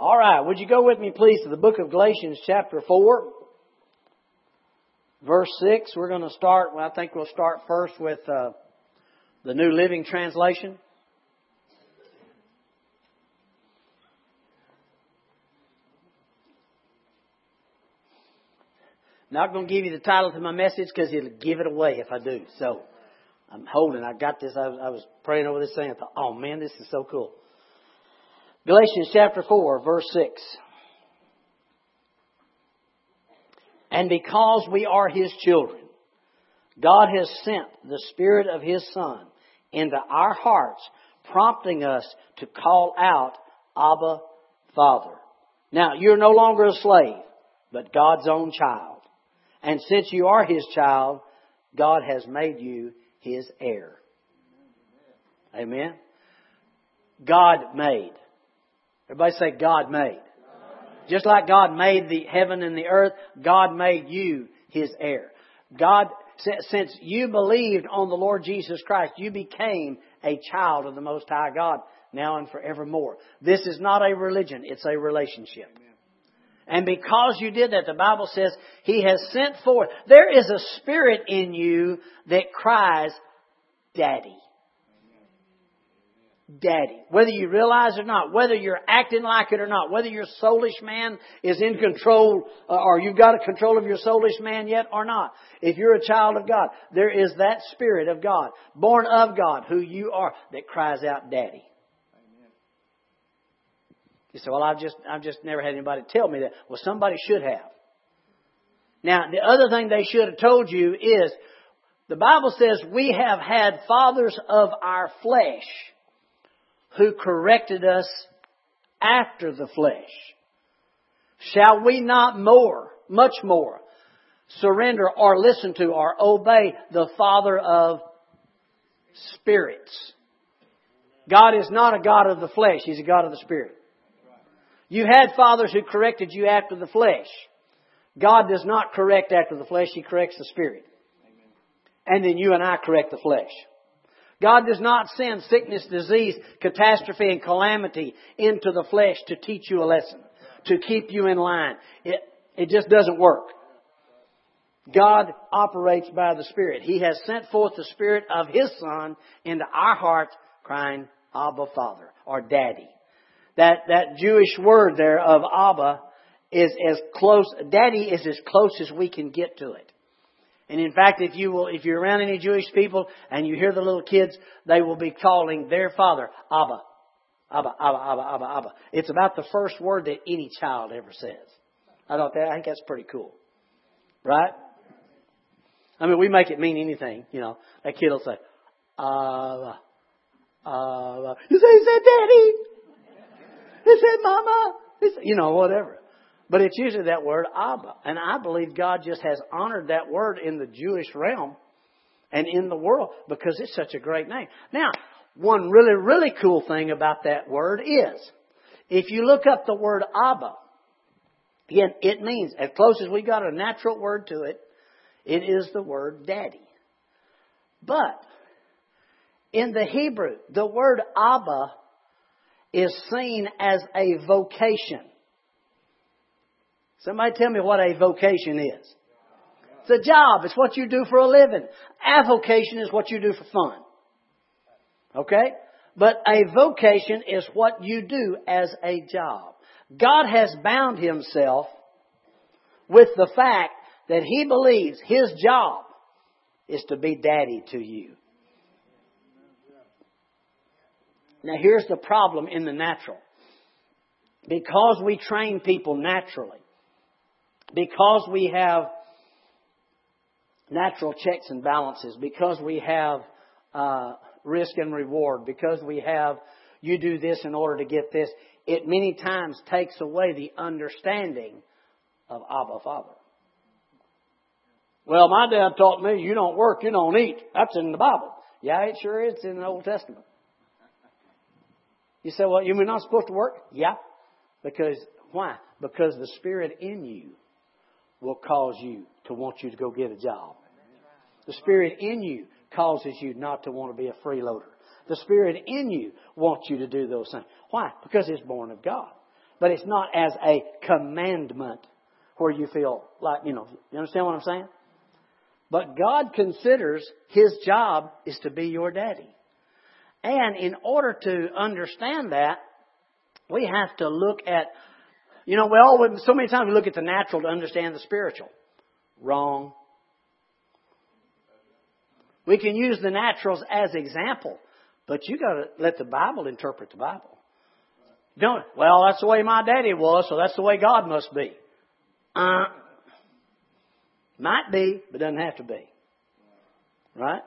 All right, would you go with me, please, to the book of Galatians, chapter 4, verse 6. We're going to start, well, I think we'll start first with uh, the New Living Translation. Not going to give you the title to my message because it'll give it away if I do. So I'm holding. I got this. I was, I was praying over this thing. I thought, oh man, this is so cool. Galatians chapter 4, verse 6. And because we are His children, God has sent the Spirit of His Son into our hearts, prompting us to call out, Abba, Father. Now, you're no longer a slave, but God's own child. And since you are His child, God has made you His heir. Amen? God made. Everybody say God made. Just like God made the heaven and the earth, God made you His heir. God, since you believed on the Lord Jesus Christ, you became a child of the Most High God now and forevermore. This is not a religion, it's a relationship. And because you did that, the Bible says He has sent forth. There is a spirit in you that cries, Daddy. Daddy. Whether you realize it or not, whether you're acting like it or not, whether your soulish man is in control, uh, or you've got a control of your soulish man yet or not. If you're a child of God, there is that spirit of God, born of God, who you are, that cries out, Daddy. You say, well, I've just, I've just never had anybody tell me that. Well, somebody should have. Now, the other thing they should have told you is, the Bible says we have had fathers of our flesh who corrected us after the flesh. Shall we not more, much more, surrender or listen to or obey the Father of spirits? God is not a God of the flesh, He's a God of the Spirit. You had fathers who corrected you after the flesh. God does not correct after the flesh, He corrects the Spirit. And then you and I correct the flesh. God does not send sickness, disease, catastrophe, and calamity into the flesh to teach you a lesson, to keep you in line. It, it just doesn't work. God operates by the Spirit. He has sent forth the Spirit of His Son into our hearts, crying, Abba, Father, or Daddy. That, that Jewish word there of Abba is as close, Daddy is as close as we can get to it. And in fact, if you will, if you're around any Jewish people and you hear the little kids, they will be calling their father Abba. Abba, Abba, Abba, Abba, Abba. It's about the first word that any child ever says. I thought that, I think that's pretty cool. Right? I mean, we make it mean anything, you know. That kid will say, Abba, Abba. You say, he said, Daddy. He said, Mama. Said, you know, whatever. But it's usually that word Abba. And I believe God just has honored that word in the Jewish realm and in the world because it's such a great name. Now, one really, really cool thing about that word is if you look up the word Abba, again, it means, as close as we got a natural word to it, it is the word daddy. But in the Hebrew, the word Abba is seen as a vocation. Somebody tell me what a vocation is. It's a job. It's what you do for a living. Avocation is what you do for fun. Okay? But a vocation is what you do as a job. God has bound himself with the fact that he believes his job is to be daddy to you. Now here's the problem in the natural. Because we train people naturally, because we have natural checks and balances, because we have uh, risk and reward, because we have you do this in order to get this, it many times takes away the understanding of Abba Father. Well, my dad taught me you don't work, you don't eat. That's in the Bible. Yeah, it sure is. It's in the Old Testament. You say, well, you're not supposed to work? Yeah. Because, why? Because the Spirit in you will cause you to want you to go get a job. The Spirit in you causes you not to want to be a freeloader. The Spirit in you wants you to do those things. Why? Because it's born of God. But it's not as a commandment where you feel like, you know, you understand what I'm saying? But God considers His job is to be your daddy. And in order to understand that, we have to look at, you know, we all, so many times we look at the natural to understand the spiritual. Wrong. We can use the naturals as example, but you got to let the Bible interpret the Bible. Don't. Well, that's the way my daddy was, so that's the way God must be. Uh, might be, but doesn't have to be. Right?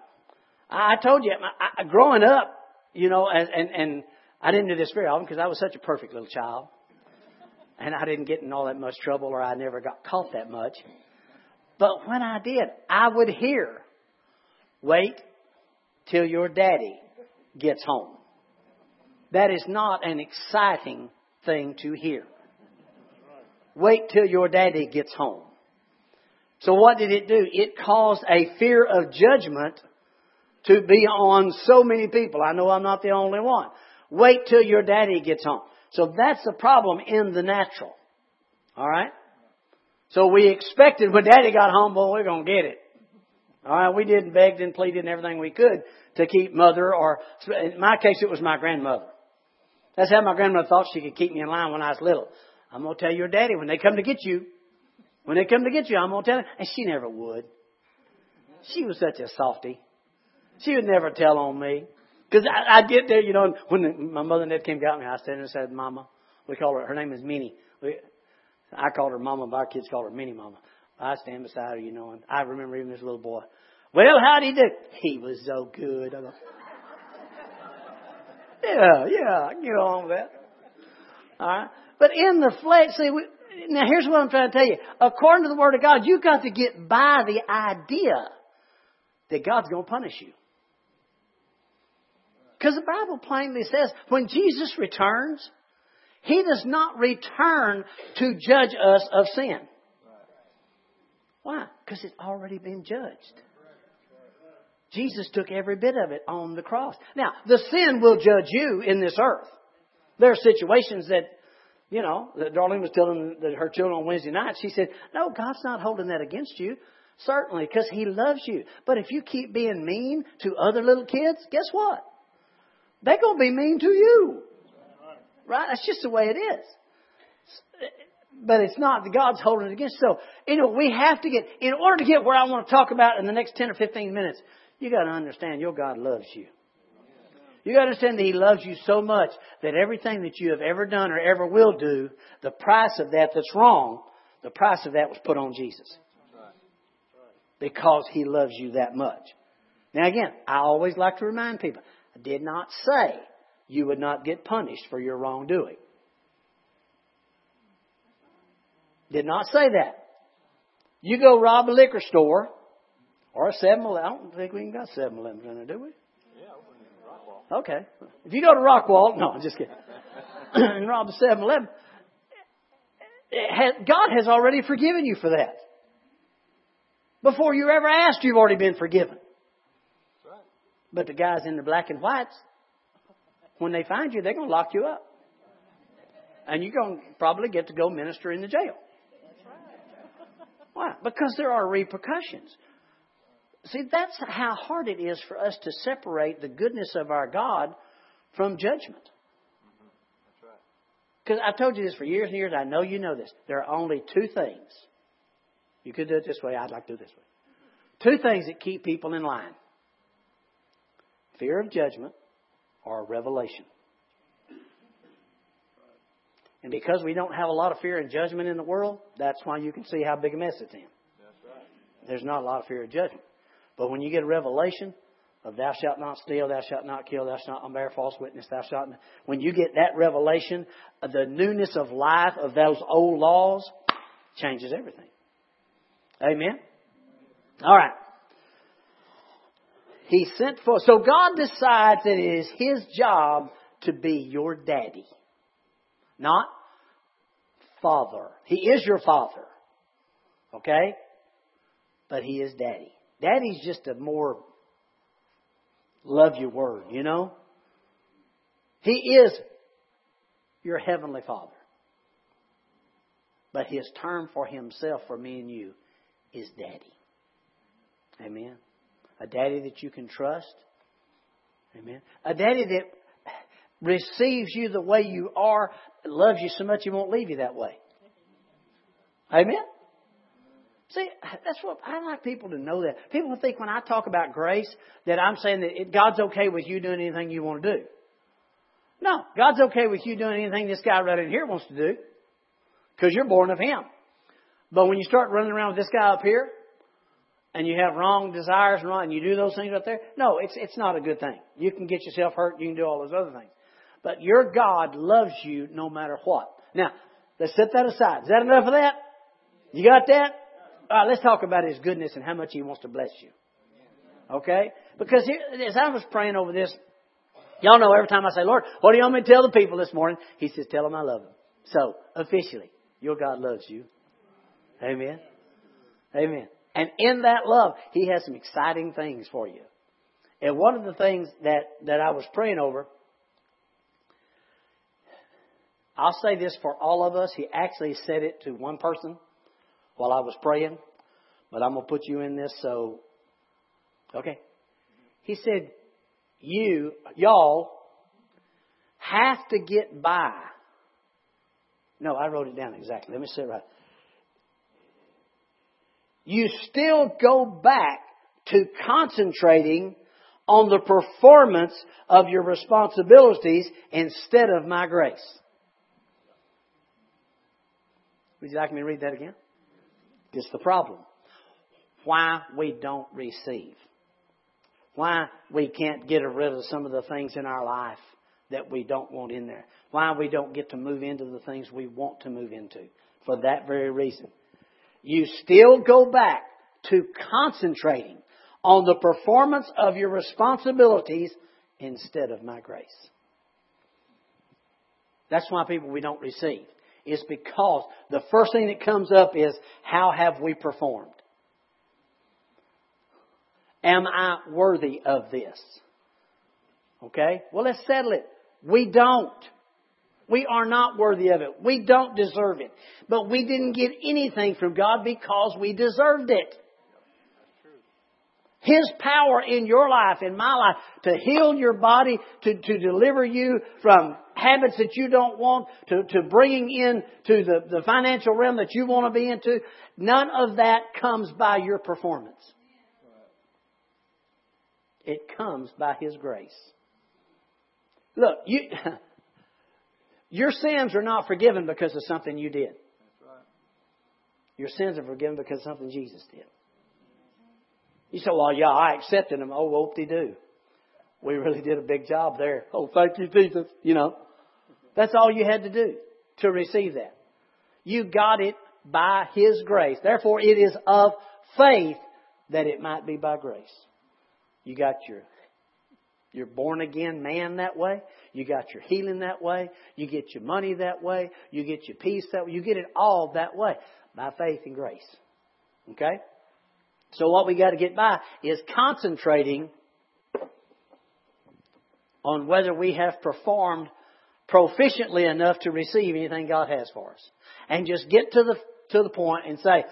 I, told you, I, growing up, you know, and, and, and I didn't do this very often because I was such a perfect little child. And I didn't get in all that much trouble or I never got caught that much. But when I did, I would hear, wait till your daddy gets home. That is not an exciting thing to hear. Wait till your daddy gets home. So what did it do? It caused a fear of judgment to be on so many people. I know I'm not the only one. Wait till your daddy gets home. So that's the problem in the natural. Alright? So we expected when daddy got home, boy, we're gonna get it. Alright, we did and begged and pleaded and everything we could to keep mother or, in my case it was my grandmother. That's how my grandmother thought she could keep me in line when I was little. I'm gonna tell your daddy when they come to get you, when they come to get you, I'm going to tell her. And she never would. She was such a softy. She would never tell on me. Because I, I'd get there, you know, when the, my mother and dad came got me, I stand there and said, Mama. We call her, her name is Minnie. We, I called her Mama, but our kids call her Minnie Mama. I stand beside her, you know, and I remember even this little boy. Well, how'd he do? He was so good. I go, yeah, yeah, I can get on with that. All right. But in the flesh, see, we, now here's what I'm trying to tell you. According to the Word of God, you've got to get by the idea that God's going to punish you. Because the Bible plainly says when Jesus returns, He does not return to judge us of sin. Why? Because it's already been judged. Jesus took every bit of it on the cross. Now, the sin will judge you in this earth. There are situations that you know, that Darlene was telling her children on Wednesday night, she said, No, God's not holding that against you. Certainly, because He loves you. But if you keep being mean to other little kids, guess what? They're going to be mean to you. Right? That's just the way it is. But it's not that God's holding it against. So, you know, we have to get, in order to get where I want to talk about in the next 10 or 15 minutes, you got to understand your God loves you. You got to understand that He loves you so much that everything that you have ever done or ever will do, the price of that that's wrong, the price of that was put on Jesus. Because He loves you that much. Now again, I always like to remind people, I did not say you would not get punished for your wrongdoing. Did not say that. You go rob a liquor store or a 7 Eleven. I don't think we can got 7 Elevens in there, do we? Yeah, Okay. If you go to Rockwall, no, I'm just kidding. and rob the 7 Eleven, God has already forgiven you for that. Before you ever asked, you've already been forgiven. But the guys in the black and whites, when they find you, they're going to lock you up. And you're going to probably get to go minister in the jail. Why? Because there are repercussions. See, that's how hard it is for us to separate the goodness of our God from judgment. Because I've told you this for years and years. I know you know this. There are only two things. You could do it this way. I'd like to do it this way. Two things that keep people in line fear of judgment or revelation. And because we don't have a lot of fear and judgment in the world, that's why you can see how big a mess it's in. There's not a lot of fear of judgment. But when you get a revelation of thou shalt not steal, thou shalt not kill, thou shalt not bear false witness, thou shalt not, when you get that revelation, uh, the newness of life of those old laws changes everything. Amen? All right. He sent for, so God decides that it is His job to be your daddy. Not father. He is your father. Okay? But He is daddy. Daddy's just a more love you word, you know? He is your heavenly Father. But His term for Himself for me and you is daddy. Amen. A daddy that you can trust. Amen. A daddy that receives you the way you are, loves you so much he won't leave you that way. Amen. See, that's what I like people to know that. People think when I talk about grace that I'm saying that God's okay with you doing anything you want to do. No, God's okay with you doing anything this guy right in here wants to do because you're born of Him. But when you start running around with this guy up here and you have wrong desires and wrong, and you do those things up there, no, it's it's not a good thing. You can get yourself hurt. You can do all those other things. But your God loves you no matter what. Now, let's set that aside. Is that enough of that? You got that? All right, let's talk about His goodness and how much He wants to bless you. Okay? Because here, as I was praying over this, y'all know every time I say, Lord, what do you want me to tell the people this morning? He says, tell them I love them. So, officially, your God loves you. Amen. Amen. And in that love, He has some exciting things for you. And one of the things that, that I was praying over I'll say this for all of us. He actually said it to one person while I was praying, but I'm going to put you in this so, okay. He said, you, y'all, have to get by. No, I wrote it down exactly. Let me say it right. You still go back to concentrating on the performance of your responsibilities instead of my grace. Would you like me to read that again? It's the problem. Why we don't receive. Why we can't get rid of some of the things in our life that we don't want in there. Why we don't get to move into the things we want to move into. For that very reason. You still go back to concentrating on the performance of your responsibilities instead of my grace. That's why people we don't receive is because the first thing that comes up is how have we performed? Am I worthy of this? Okay? Well, let's settle it. We don't. We are not worthy of it. We don't deserve it. But we didn't get anything from God because we deserved it. His power in your life, in my life, to heal your body, to, to deliver you from habits that you don't want, to, to bringing in to the, the financial realm that you want to be into, none of that comes by your performance. It comes by His grace. Look, you, your sins are not forgiven because of something you did. Your sins are forgiven because of something Jesus did. You say, well, yeah, I accepted them. Oh, whoop de do. We really did a big job there. Oh, thank you, Jesus. You know, that's all you had to do to receive that. You got it by His grace. Therefore, it is of faith that it might be by grace. You got your you're born again man that way. You got your healing that way. You get your money that way. You get your peace that way. You get it all that way by faith and grace. Okay? So what we got to get by is concentrating on whether we have performed proficiently enough to receive anything God has for us. And just get to the, to the point and say,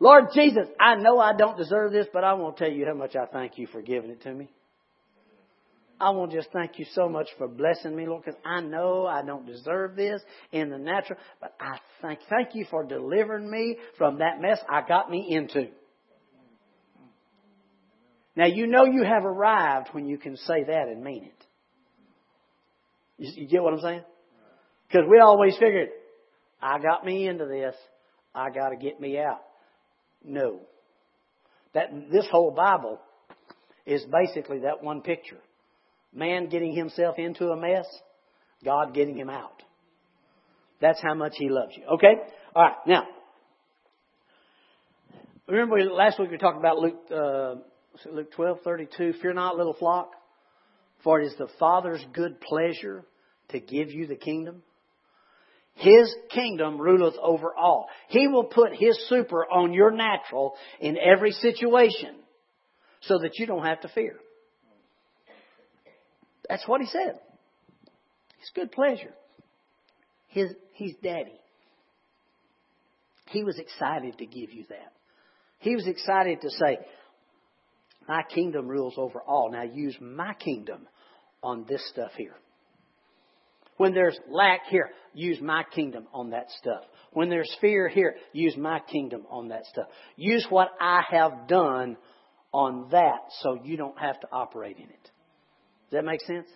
Lord Jesus, I know I don't deserve this, but I want to tell you how much I thank you for giving it to me. I want to just thank you so much for blessing me, Lord, because I know I don't deserve this in the natural, but I thank, thank you for delivering me from that mess I got me into. Now you know you have arrived when you can say that and mean it. You, you get what I'm saying? Because we always figured, I got me into this, I got to get me out. No. That this whole Bible is basically that one picture. Man getting himself into a mess, God getting him out. That's how much He loves you. Okay? All right. Now, remember last week we talked about Luke uh, Luke twelve thirty two. Fear not, little flock, for it is the Father's good pleasure to give you the kingdom. His kingdom ruleth over all. He will put His super on your natural in every situation so that you don't have to fear. That's what He said. His good pleasure. His, he's daddy. He was excited to give you that. He was excited to say, My kingdom rules over all. Now use my kingdom on this stuff here. When there's lack here, use my kingdom on that stuff. When there's fear here, use my kingdom on that stuff. Use what I have done on that so you don't have to operate in it. Does that make sense?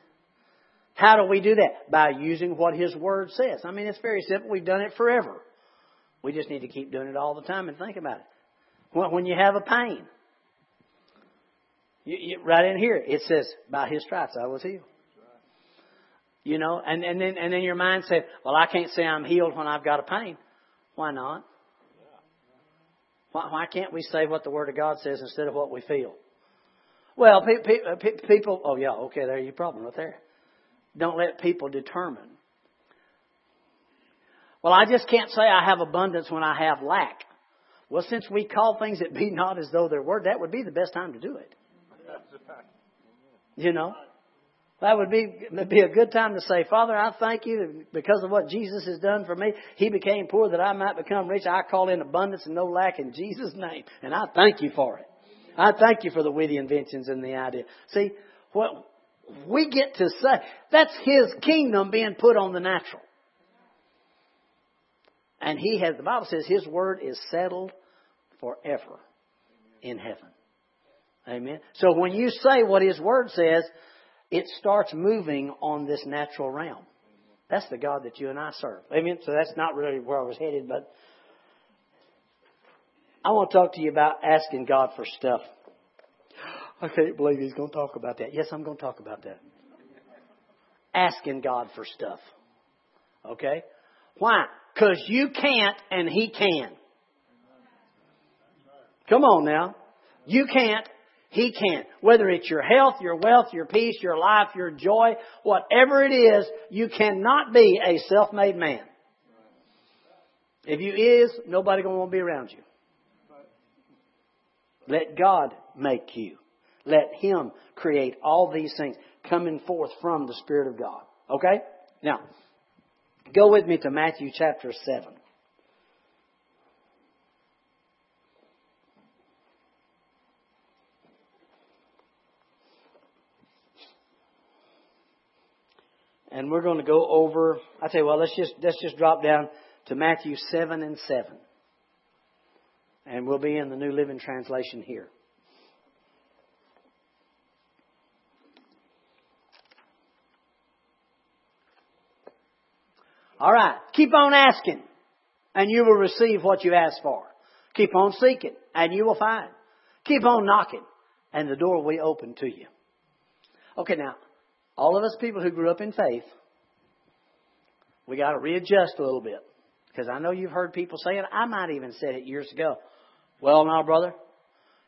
How do we do that? By using what His Word says. I mean, it's very simple. We've done it forever. We just need to keep doing it all the time and think about it. When you have a pain, you, you, right in here, it says, by His stripes I was healed. You know, and, and then and then your mind said, Well, I can't say I'm healed when I've got a pain. Why not? Why, why can't we say what the Word of God says instead of what we feel? Well, pe- pe- uh, pe- people, oh yeah, okay, there's your problem right there. Don't let people determine. Well, I just can't say I have abundance when I have lack. Well, since we call things that be not as though they were, that would be the best time to do it. You know? That would be, be a good time to say, Father, I thank you because of what Jesus has done for me. He became poor that I might become rich. I call in abundance and no lack in Jesus' name. And I thank you for it. I thank you for the witty inventions and the idea. See, what we get to say, that's His kingdom being put on the natural. And He has, the Bible says His word is settled forever in heaven. Amen. So when you say what His word says, it starts moving on this natural realm. That's the God that you and I serve. Amen. So that's not really where I was headed, but I want to talk to you about asking God for stuff. I can't believe he's going to talk about that. Yes, I'm going to talk about that. Asking God for stuff. Okay? Why? Because you can't and he can. Come on now. You can't he can. Whether it's your health, your wealth, your peace, your life, your joy, whatever it is, you cannot be a self-made man. If you is, nobody gonna want to be around you. Let God make you. Let Him create all these things coming forth from the Spirit of God. Okay? Now, go with me to Matthew chapter 7. and we're going to go over. I tell you what, let's just let's just drop down to Matthew seven and seven, and we'll be in the New Living Translation here. All right, keep on asking, and you will receive what you ask for. Keep on seeking, and you will find. Keep on knocking, and the door will be open to you. Okay, now all of us people who grew up in faith, we got to readjust a little bit. Because I know you've heard people say it. I might even said it years ago. Well, now, brother,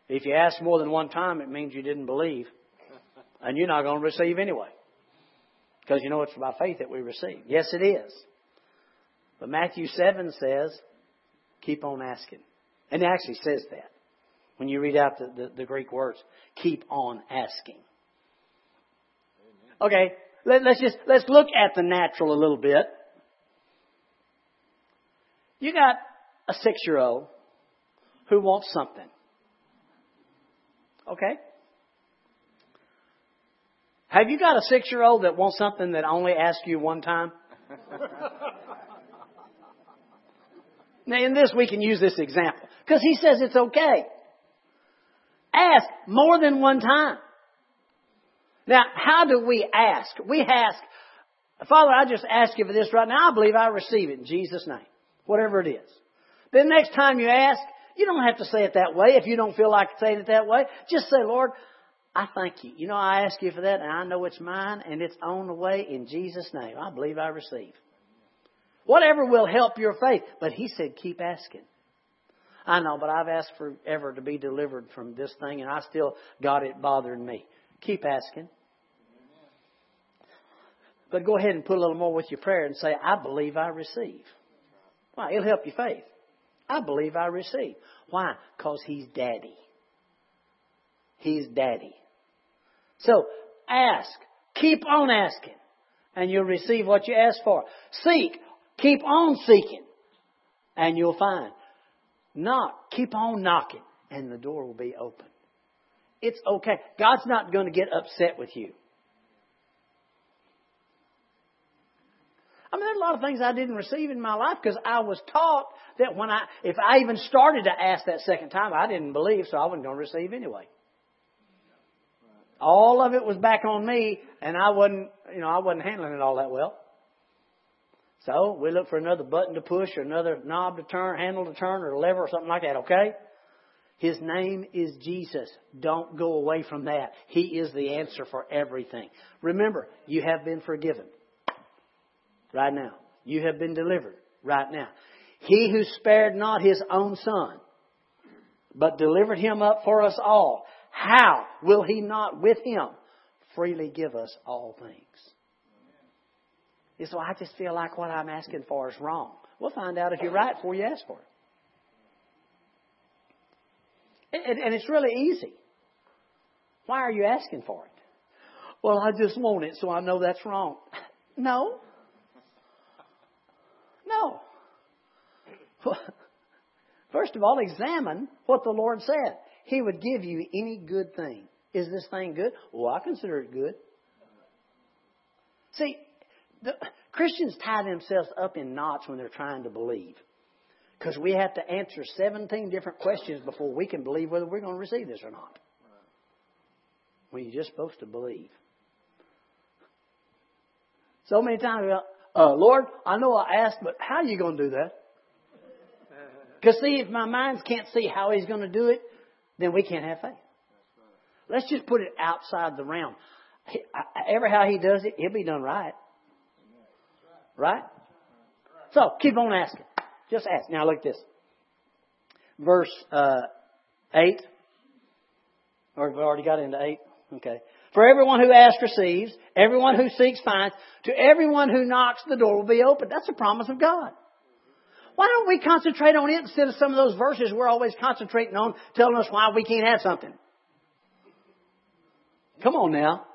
if you ask more than one time, it means you didn't believe. And you're not going to receive anyway. Because you know it's by faith that we receive. Yes, it is. But Matthew 7 says, keep on asking. And it actually says that when you read out the, the, the Greek words. Keep on asking. Okay, let, us just let's look at the natural a little bit. You got a six-year-old who wants something. Okay? Have you got a six-year-old that wants something that only asks you one time? now, in this, we can use this example because he says it's okay. Ask more than one time. Now, how do we ask? We ask, Father, I just ask you for this right now. I believe I receive it in Jesus' name. Whatever it is. Then next time you ask, you don't have to say it that way if you don't feel like saying it that way. Just say, Lord, I thank you. You know, I ask you for that and I know it's mine and it's on the way in Jesus' name. I believe I receive. Whatever will help your faith. But he said, keep asking. I know, but I've asked forever to be delivered from this thing and I still got it bothering me. Keep asking. But go ahead and put a little more with your prayer and say, I believe I receive. Why? It'll help your faith. I believe I receive. Why? Because He's Daddy. He's Daddy. So, ask. Keep on asking. And you'll receive what you ask for. Seek. Keep on seeking. And you'll find. Knock. Keep on knocking, and the door will be open. It's okay. God's not going to get upset with you. I mean, there's a lot of things I didn't receive in my life because I was taught that when I, if I even started to ask that second time, I didn't believe, so I wasn't going to receive anyway. All of it was back on me, and I wasn't, you know, I wasn't handling it all that well. So we look for another button to push, or another knob to turn, handle to turn, or lever, or something like that. Okay? His name is Jesus. Don't go away from that. He is the answer for everything. Remember, you have been forgiven right now. You have been delivered right now. He who spared not his own son, but delivered him up for us all, how will he not with him freely give us all things? So I just feel like what I'm asking for is wrong. We'll find out if you're right before you ask for it. And it's really easy. Why are you asking for it? Well, I just want it, so I know that's wrong. No. First of all, examine what the Lord said. He would give you any good thing. Is this thing good? Well, I consider it good. See, the, Christians tie themselves up in knots when they're trying to believe. Because we have to answer 17 different questions before we can believe whether we're going to receive this or not. When you're just supposed to believe. So many times, uh, Lord, I know I asked, but how are you going to do that? Because see, if my minds can't see how He's going to do it, then we can't have faith. Let's just put it outside the realm. Ever how He does it, it'll be done right. Right? So keep on asking. Just ask. Now look at this. Verse uh, 8. Or we've already got into 8. Okay. For everyone who asks receives, everyone who seeks finds, to everyone who knocks the door will be open. That's a promise of God. Why don't we concentrate on it instead of some of those verses we're always concentrating on telling us why we can't have something? Come on now.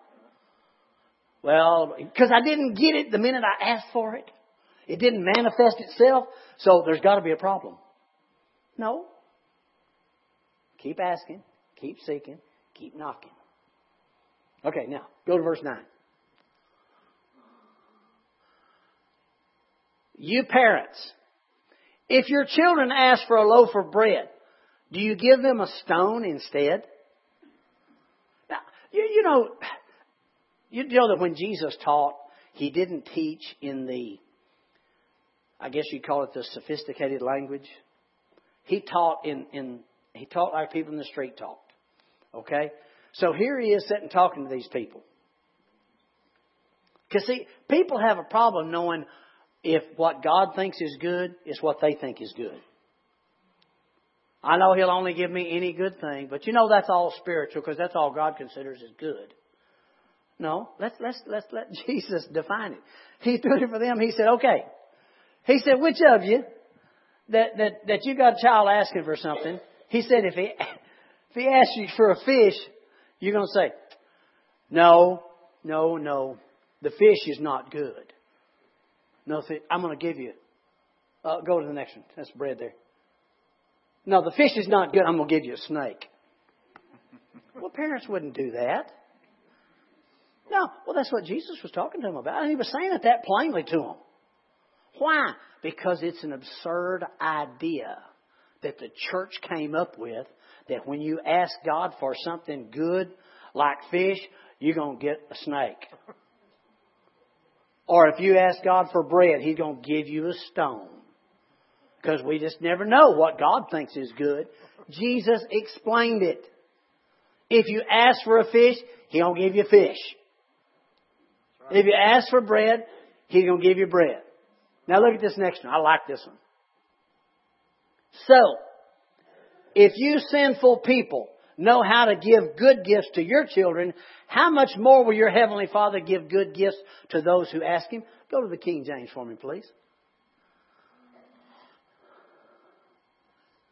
Well, because I didn't get it the minute I asked for it. It didn't manifest itself, so there's got to be a problem. No. Keep asking, keep seeking, keep knocking. Okay, now, go to verse 9. You parents, if your children ask for a loaf of bread, do you give them a stone instead? Now, you, you know, you know that when Jesus taught, he didn't teach in the, I guess you'd call it the sophisticated language. He taught in, in he taught like people in the street talked. Okay? So here he is sitting talking to these people. Because see, people have a problem knowing if what God thinks is good is what they think is good. I know He'll only give me any good thing, but you know that's all spiritual because that's all God considers as good. No, let's, let's, let's let Jesus define it. He did it for them. He said, okay. He said, which of you that, that, that you got a child asking for something, he said, if he, if he asks you for a fish, you're going to say, no, no, no, the fish is not good. No, I'm going to give you, uh, go to the next one. That's bread there. No, the fish is not good. I'm going to give you a snake. well, parents wouldn't do that. No, well, that's what Jesus was talking to them about. And he was saying it that plainly to them. Why? Because it's an absurd idea that the church came up with that when you ask God for something good, like fish, you're going to get a snake. Or if you ask God for bread, He's going to give you a stone. Because we just never know what God thinks is good. Jesus explained it. If you ask for a fish, He's going to give you fish. Right. If you ask for bread, He's going to give you bread. Now look at this next one. I like this one. So, if you sinful people know how to give good gifts to your children, how much more will your Heavenly Father give good gifts to those who ask Him? Go to the King James for me, please.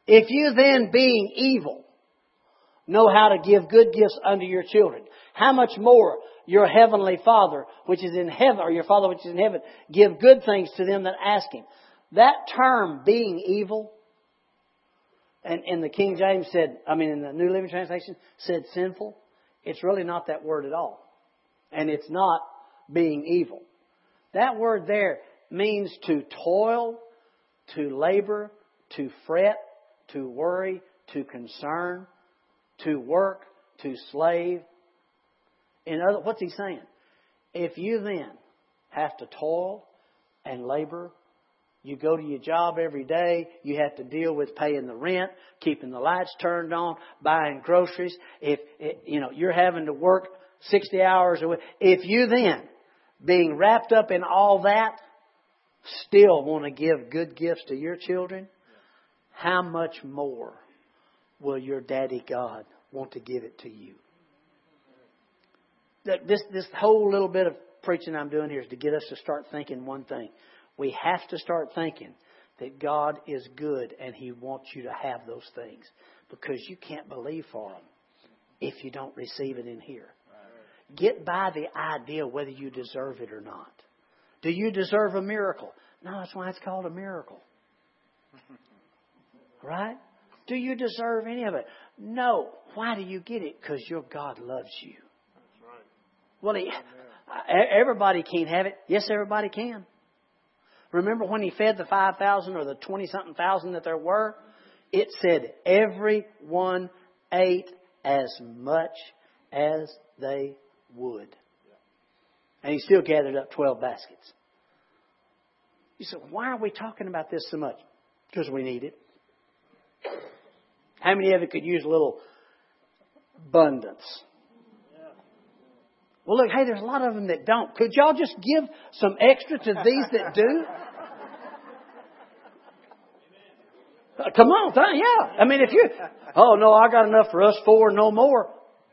If you then, being evil, know how to give good gifts unto your children, how much more your heavenly Father, which is in heaven, or your Father which is in heaven, give good things to them that ask Him. That term, being evil, and, and the King James said, I mean, in the New Living Translation, said sinful. It's really not that word at all. And it's not being evil. That word there means to toil, to labor, to fret, to worry, to concern, to work, to slave. In other, what's he saying? If you then have to toil and labor you go to your job every day. You have to deal with paying the rent, keeping the lights turned on, buying groceries. If, you know, you're having to work 60 hours a week. If you then, being wrapped up in all that, still want to give good gifts to your children, how much more will your daddy God want to give it to you? This, this whole little bit of preaching I'm doing here is to get us to start thinking one thing. We have to start thinking that God is good and He wants you to have those things because you can't believe for them if you don't receive it in here. Get by the idea whether you deserve it or not. Do you deserve a miracle? No, that's why it's called a miracle. Right? Do you deserve any of it? No. Why do you get it? Because your God loves you. That's right. Well, he, everybody can't have it. Yes, everybody can. Remember when he fed the 5,000 or the 20 something thousand that there were? It said everyone ate as much as they would. And he still gathered up 12 baskets. You said, why are we talking about this so much? Because we need it. How many of you could use a little abundance? Well, look, hey, there's a lot of them that don't. Could y'all just give some extra to these that do? Uh, come on, yeah. I mean, if you, oh no, I got enough for us four, no more.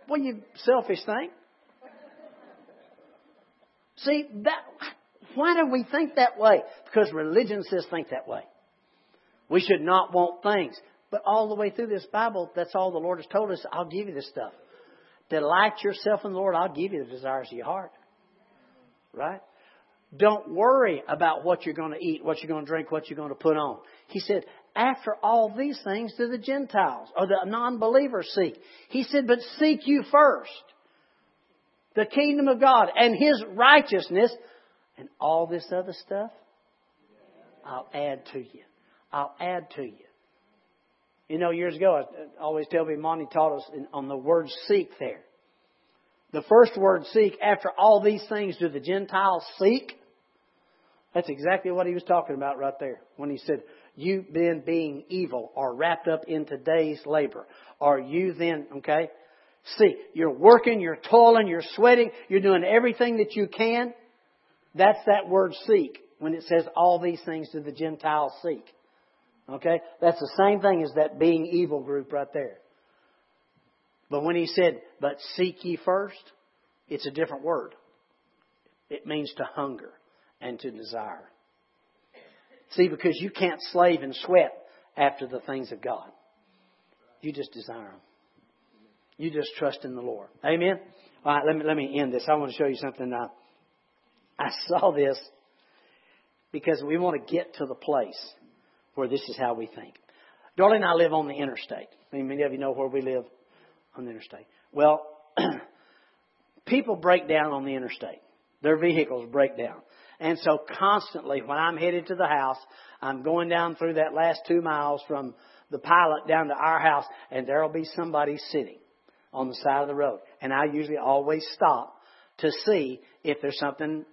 Well, you selfish thing. See that? Why do we think that way? Because religion says think that way. We should not want things. But all the way through this Bible, that's all the Lord has told us. I'll give you this stuff. Delight yourself in the Lord. I'll give you the desires of your heart. Right? Don't worry about what you're going to eat, what you're going to drink, what you're going to put on. He said, after all these things do the Gentiles or the non-believers seek. He said, but seek you first the kingdom of God and His righteousness and all this other stuff I'll add to you. I'll add to you. You know, years ago, I always tell people, Monty taught us on the word seek there. The first word seek, after all these things do the Gentiles seek? That's exactly what he was talking about right there when he said, You then being evil are wrapped up in today's labor. Are you then, okay? See, you're working, you're toiling, you're sweating, you're doing everything that you can. That's that word seek when it says all these things do the Gentiles seek. Okay? That's the same thing as that being evil group right there. But when he said, but seek ye first, it's a different word. It means to hunger and to desire. See, because you can't slave and sweat after the things of God. You just desire them. You just trust in the Lord. Amen? All right, let me, let me end this. I want to show you something now. I saw this because we want to get to the place where this is how we think. Darlene and I live on the interstate. I mean, many of you know where we live on the interstate. Well, people break down on the interstate. Their vehicles break down. And so constantly when I'm headed to the house, I'm going down through that last two miles from the pilot down to our house and there'll be somebody sitting on the side of the road. And I usually always stop to see if there's something,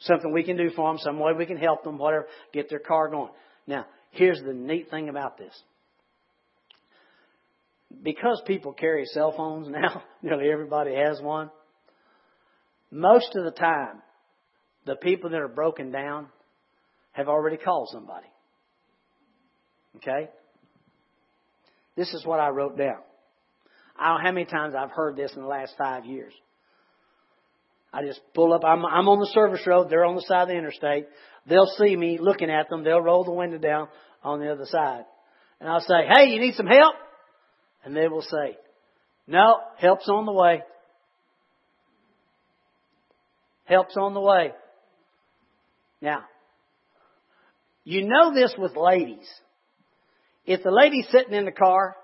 something we can do for them, some way we can help them, whatever, get their car going. Now, here's the neat thing about this. Because people carry cell phones now, nearly everybody has one. Most of the time, the people that are broken down have already called somebody. Okay? This is what I wrote down. I don't know how many times I've heard this in the last five years. I just pull up. I'm, I'm on the service road. They're on the side of the interstate. They'll see me looking at them. They'll roll the window down on the other side. And I'll say, hey, you need some help? And they will say, no, help's on the way. Help's on the way. Now, you know this with ladies. If the lady's sitting in the car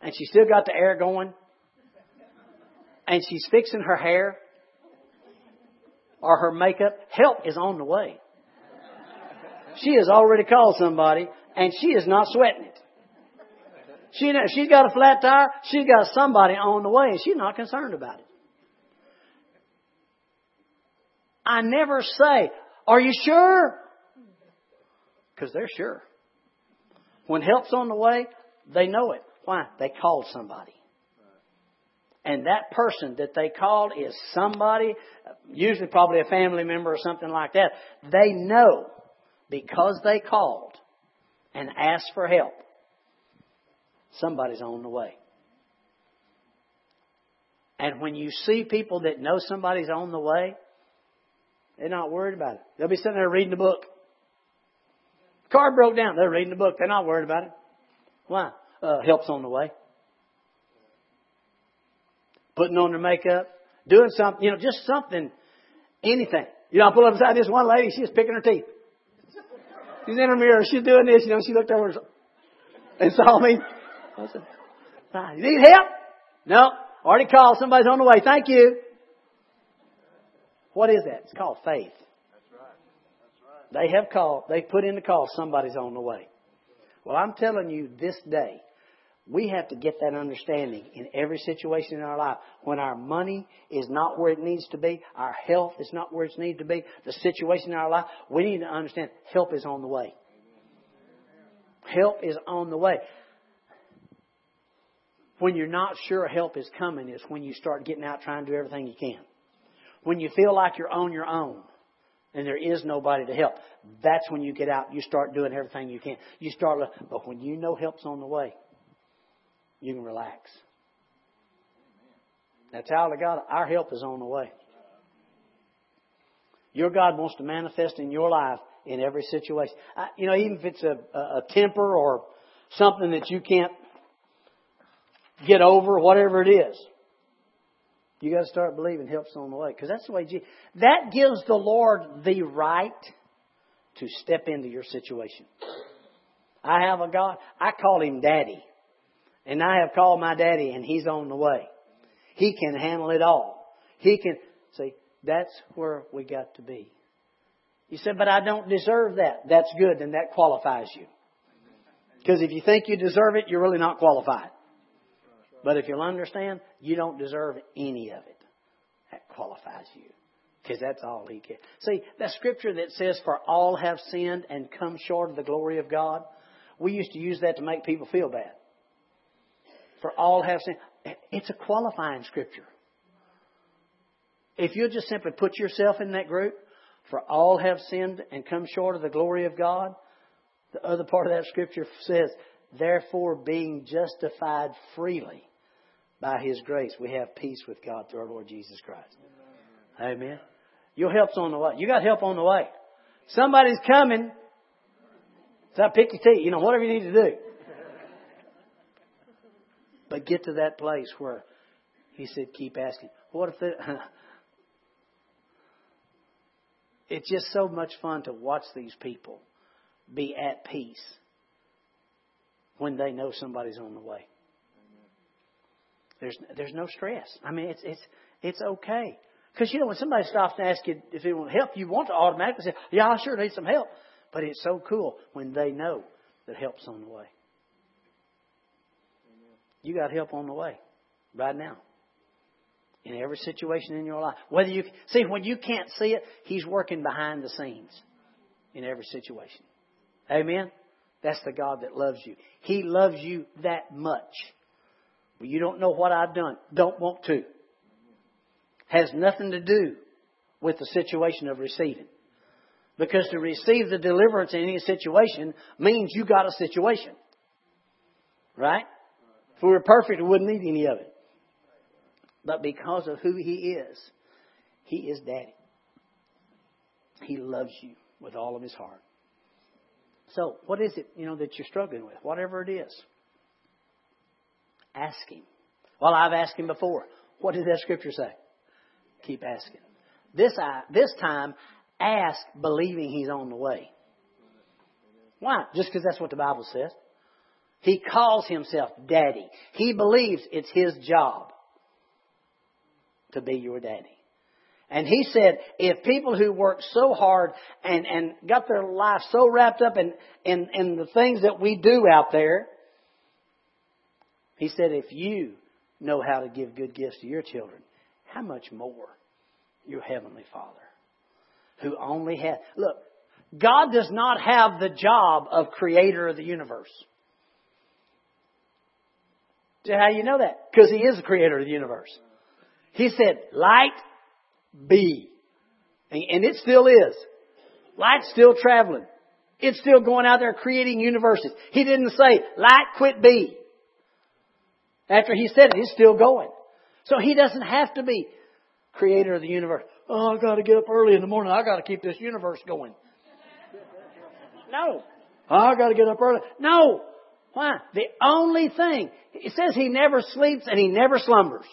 and she's still got the air going and she's fixing her hair or her makeup, help is on the way. She has already called somebody and she is not sweating it. She, she's got a flat tire, she's got somebody on the way and she's not concerned about it. I never say, are you sure? Because they're sure. When help's on the way, they know it. Why? They called somebody. And that person that they called is somebody, usually probably a family member or something like that. They know because they called and asked for help, somebody's on the way. And when you see people that know somebody's on the way, they're not worried about it. They'll be sitting there reading the book. Car broke down. They're reading the book. They're not worried about it. Why? Uh, help's on the way. Putting on their makeup, doing something, you know, just something, anything. You know, I pull up beside this one lady, she was picking her teeth. She's in her mirror, she's doing this, you know, she looked over and saw me. I said, you need help? No. Already called, somebody's on the way, thank you. What is that? It's called faith. That's right. That's right. They have called, they put in the call, somebody's on the way. Well, I'm telling you this day, we have to get that understanding in every situation in our life. When our money is not where it needs to be, our health is not where it needs to be, the situation in our life, we need to understand help is on the way. Help is on the way. When you're not sure help is coming is when you start getting out trying to do everything you can. When you feel like you're on your own and there is nobody to help, that's when you get out. You start doing everything you can. You start, but when you know help's on the way, you can relax. That's how God, our help is on the way. Your God wants to manifest in your life in every situation. I, you know, even if it's a, a temper or something that you can't get over, whatever it is. You got to start believing help's on the way because that's the way Jesus. That gives the Lord the right to step into your situation. I have a God. I call him Daddy, and I have called my Daddy, and He's on the way. He can handle it all. He can see. That's where we got to be. You said, but I don't deserve that. That's good, and that qualifies you. Because if you think you deserve it, you're really not qualified. But if you'll understand, you don't deserve any of it. That qualifies you. Because that's all He can. See, that scripture that says, For all have sinned and come short of the glory of God, we used to use that to make people feel bad. For all have sinned. It's a qualifying scripture. If you'll just simply put yourself in that group, for all have sinned and come short of the glory of God, the other part of that scripture says, Therefore, being justified freely by His grace, we have peace with God through our Lord Jesus Christ. Amen. Your help's on the way. You got help on the way. Somebody's coming. So pick your teeth, you know, whatever you need to do. But get to that place where he said, keep asking. What if it, it's just so much fun to watch these people be at peace when they know somebody's on the way. There's there's no stress. I mean, it's it's it's okay. Because you know when somebody stops and asks you if they want help, you want to automatically say, "Yeah, I sure need some help." But it's so cool when they know that help's on the way. You got help on the way right now. In every situation in your life. Whether you see when you can't see it, He's working behind the scenes in every situation. Amen. That's the God that loves you. He loves you that much you don't know what I've done. Don't want to. Has nothing to do with the situation of receiving. Because to receive the deliverance in any situation means you got a situation. Right? If we were perfect, we wouldn't need any of it. But because of who He is, He is Daddy. He loves you with all of His heart. So, what is it, you know, that you're struggling with? Whatever it is. Ask Him. Well, I've asked Him before. What does that scripture say? Keep asking. This, I, this time, ask believing He's on the way. Why? Just because that's what the Bible says. He calls himself daddy. He believes it's his job to be your daddy. And he said, if people who work so hard and, and got their life so wrapped up in, in, in the things that we do out there, he said, if you know how to give good gifts to your children, how much more your Heavenly Father, who only has, look, God does not have the job of creator of the universe. How you know that? Because He is the creator of the universe. He said, light be. And it still is. Light's still traveling. It's still going out there creating universes. He didn't say, light quit be. After he said it, he's still going. So he doesn't have to be creator of the universe. Oh, I gotta get up early in the morning. I gotta keep this universe going. No. I gotta get up early. No. Why? The only thing, it says he never sleeps and he never slumbers.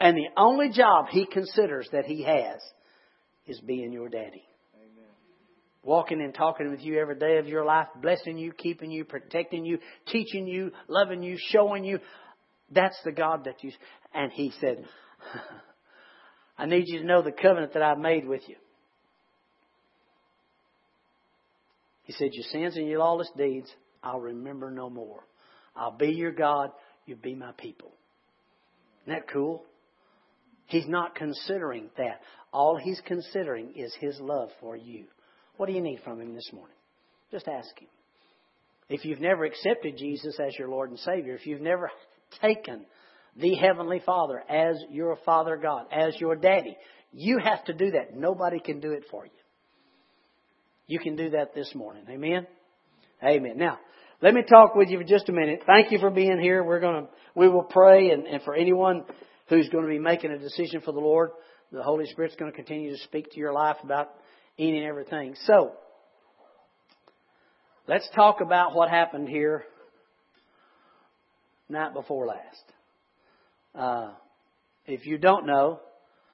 And the only job he considers that he has is being your daddy. Amen. Walking and talking with you every day of your life, blessing you, keeping you, protecting you, teaching you, loving you, showing you. That's the God that you. And he said, I need you to know the covenant that I've made with you. He said, Your sins and your lawless deeds, I'll remember no more. I'll be your God, You'll be my people. Isn't that cool? He's not considering that. All he's considering is his love for you. What do you need from him this morning? Just ask him. If you've never accepted Jesus as your Lord and Savior, if you've never taken the Heavenly Father as your Father God, as your daddy, you have to do that. Nobody can do it for you. You can do that this morning. Amen? Amen. Now, let me talk with you for just a minute. Thank you for being here. We're going to, we will pray and, and for anyone who's going to be making a decision for the Lord. The Holy Spirit's going to continue to speak to your life about any and everything. So, let's talk about what happened here night before last. Uh, if you don't know,